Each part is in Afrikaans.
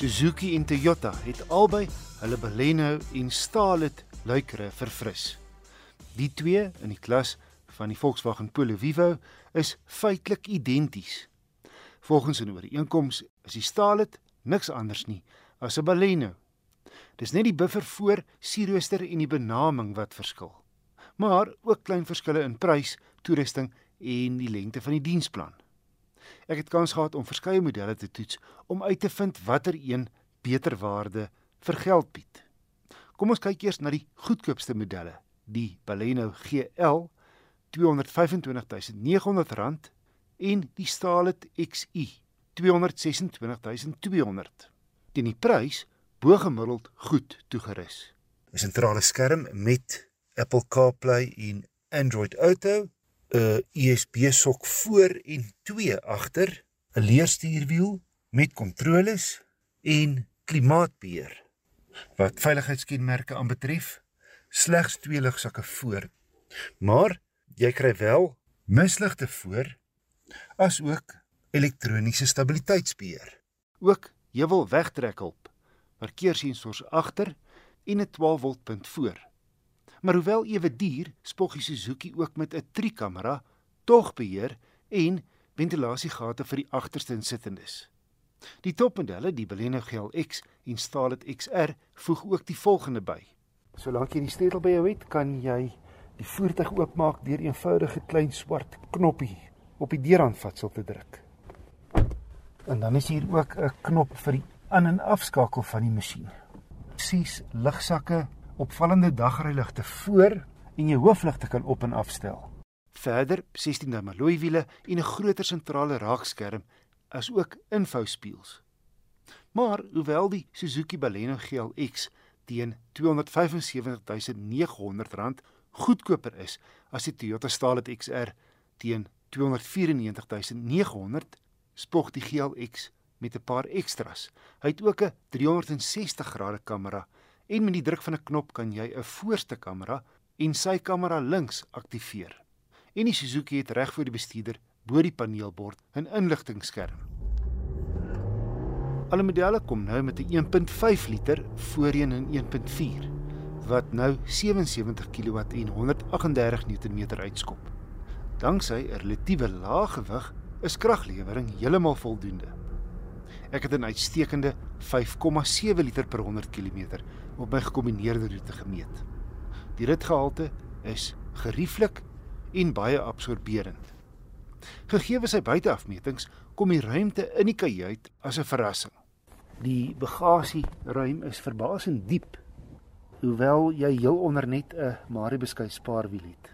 Suzuki en Toyota het albei hulle Baleno en Stalit luikere verfris. Die twee in die klas van die Volkswagen Polo Vivo is feitelik identies. Volgens 'n ooreenkoms is die Stalit niks anders nie as 'n Baleno. Dis net die buffer voor, sierrooster en die benaming wat verskil. Maar ook klein verskille in prys, toerusting en die lengte van die diensplan. Ek het kans gehad om verskeie modelle te toets om uit te vind watter een beter waarde vir geld bied. Kom ons kyk eers na die goedkoopste modelle, die Baleno GL R225900 en die Stalit XI R226200. Teen die prys bo gemiddeld goed toegerus. 'n Sentrale skerm met Apple CarPlay en Android Auto, 'n USB sok voor en 2 agter, 'n leerstuurwiel met kontroles en klimaatbeheer. Wat veiligheidskenmerke aanbetref, slegs twee ligsakke voor. Maar jy kry wel misligte voor as ook elektroniese stabiliteitsbeheer. Ook heuwel wegtrekhulp, parkeersensors agter en 'n 12V punt voor. Maar hoewel ewe duur, spog die Suzuki ook met 'n trikamera, togbeheer en ventilasiegate vir die agterste insittendes. Die topmodelle, die Baleno GLX en Stalit XR, voeg ook die volgende by. Solank jy die sleutel by jou het, kan jy die voertuig oopmaak deur 'n eenvoudige klein swart knoppie op die deurhandvatsel te druk. En dan is hier ook 'n knop vir die aan en afskakel van die masjien. Sies ligsakke, opvallende dagryligte voor en jou hoofligte kan op en afstel. Verder 16 duim alloy wiele en 'n groter sentrale raakskerm as ook infouspieëls. Maar hoewel die Suzuki Baleno GLX teen R275900 goedkoper is as die Toyota Stalit XR teen R294900, spog die GLX met 'n paar ekstras. Hy het ook 'n 360 grade kamera en met die druk van 'n knop kan jy 'n voorste kamera en sy kamera links aktiveer. En die Suzuki het reg voor die bestuurder bo die paneelbord 'n inligtingskerm. Alle modelle kom nou met 'n 1.5 liter voorheen in 1.4 wat nou 77 kW en 138 Nm uitskop. Danksy 'n relatiewe lae gewig is kraglewering heeltemal voldoende. Ek het 'n uitstekende 5,7 liter per 100 km op my gekombineerde roete gemeet. Die ritgehalte is gerieflik en baie absorberend. Gegee sy buiteafmetings, kom die ruimte in die kajuit as 'n verrassing. Die bagasieruim is verbasend diep, hoewel jy heel onder net 'n Maribesky spaarwiel het.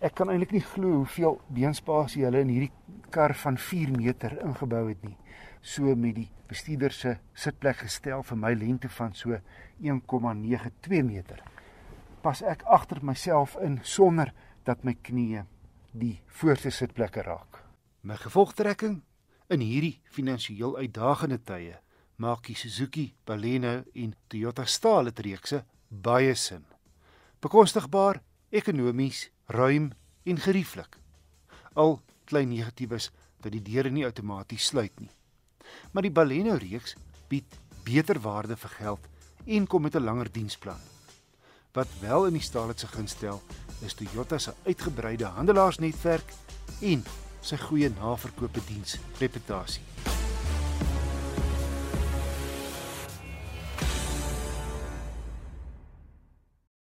Ek kan eintlik nie glo hoeveel beenspasie hulle in hierdie kar van 4 meter ingebou het nie. So met die bestuurder se sitplek gestel vir my lengte van so 1,92 meter. Pas ek agter myself in sonder dat my knieë die voorste sitplekke raak. My gevolgtrekking in hierdie finansiëel uitdagende tye maak die Suzuki Baleno en Toyota Stalit reekse baie sin. Bekostigbaar, ekonomies, ruim en gerieflik. Al klein negatiefs dat die deure nie outomaties sluit nie. Maar die Baleno reeks bied beter waarde vir geld en kom met 'n langer diensplan. Wat wel in die Stalit se gunst stel, is Toyota se uitgebreide handelaarsnetwerk en sy goeie naverkoopediens reputasie.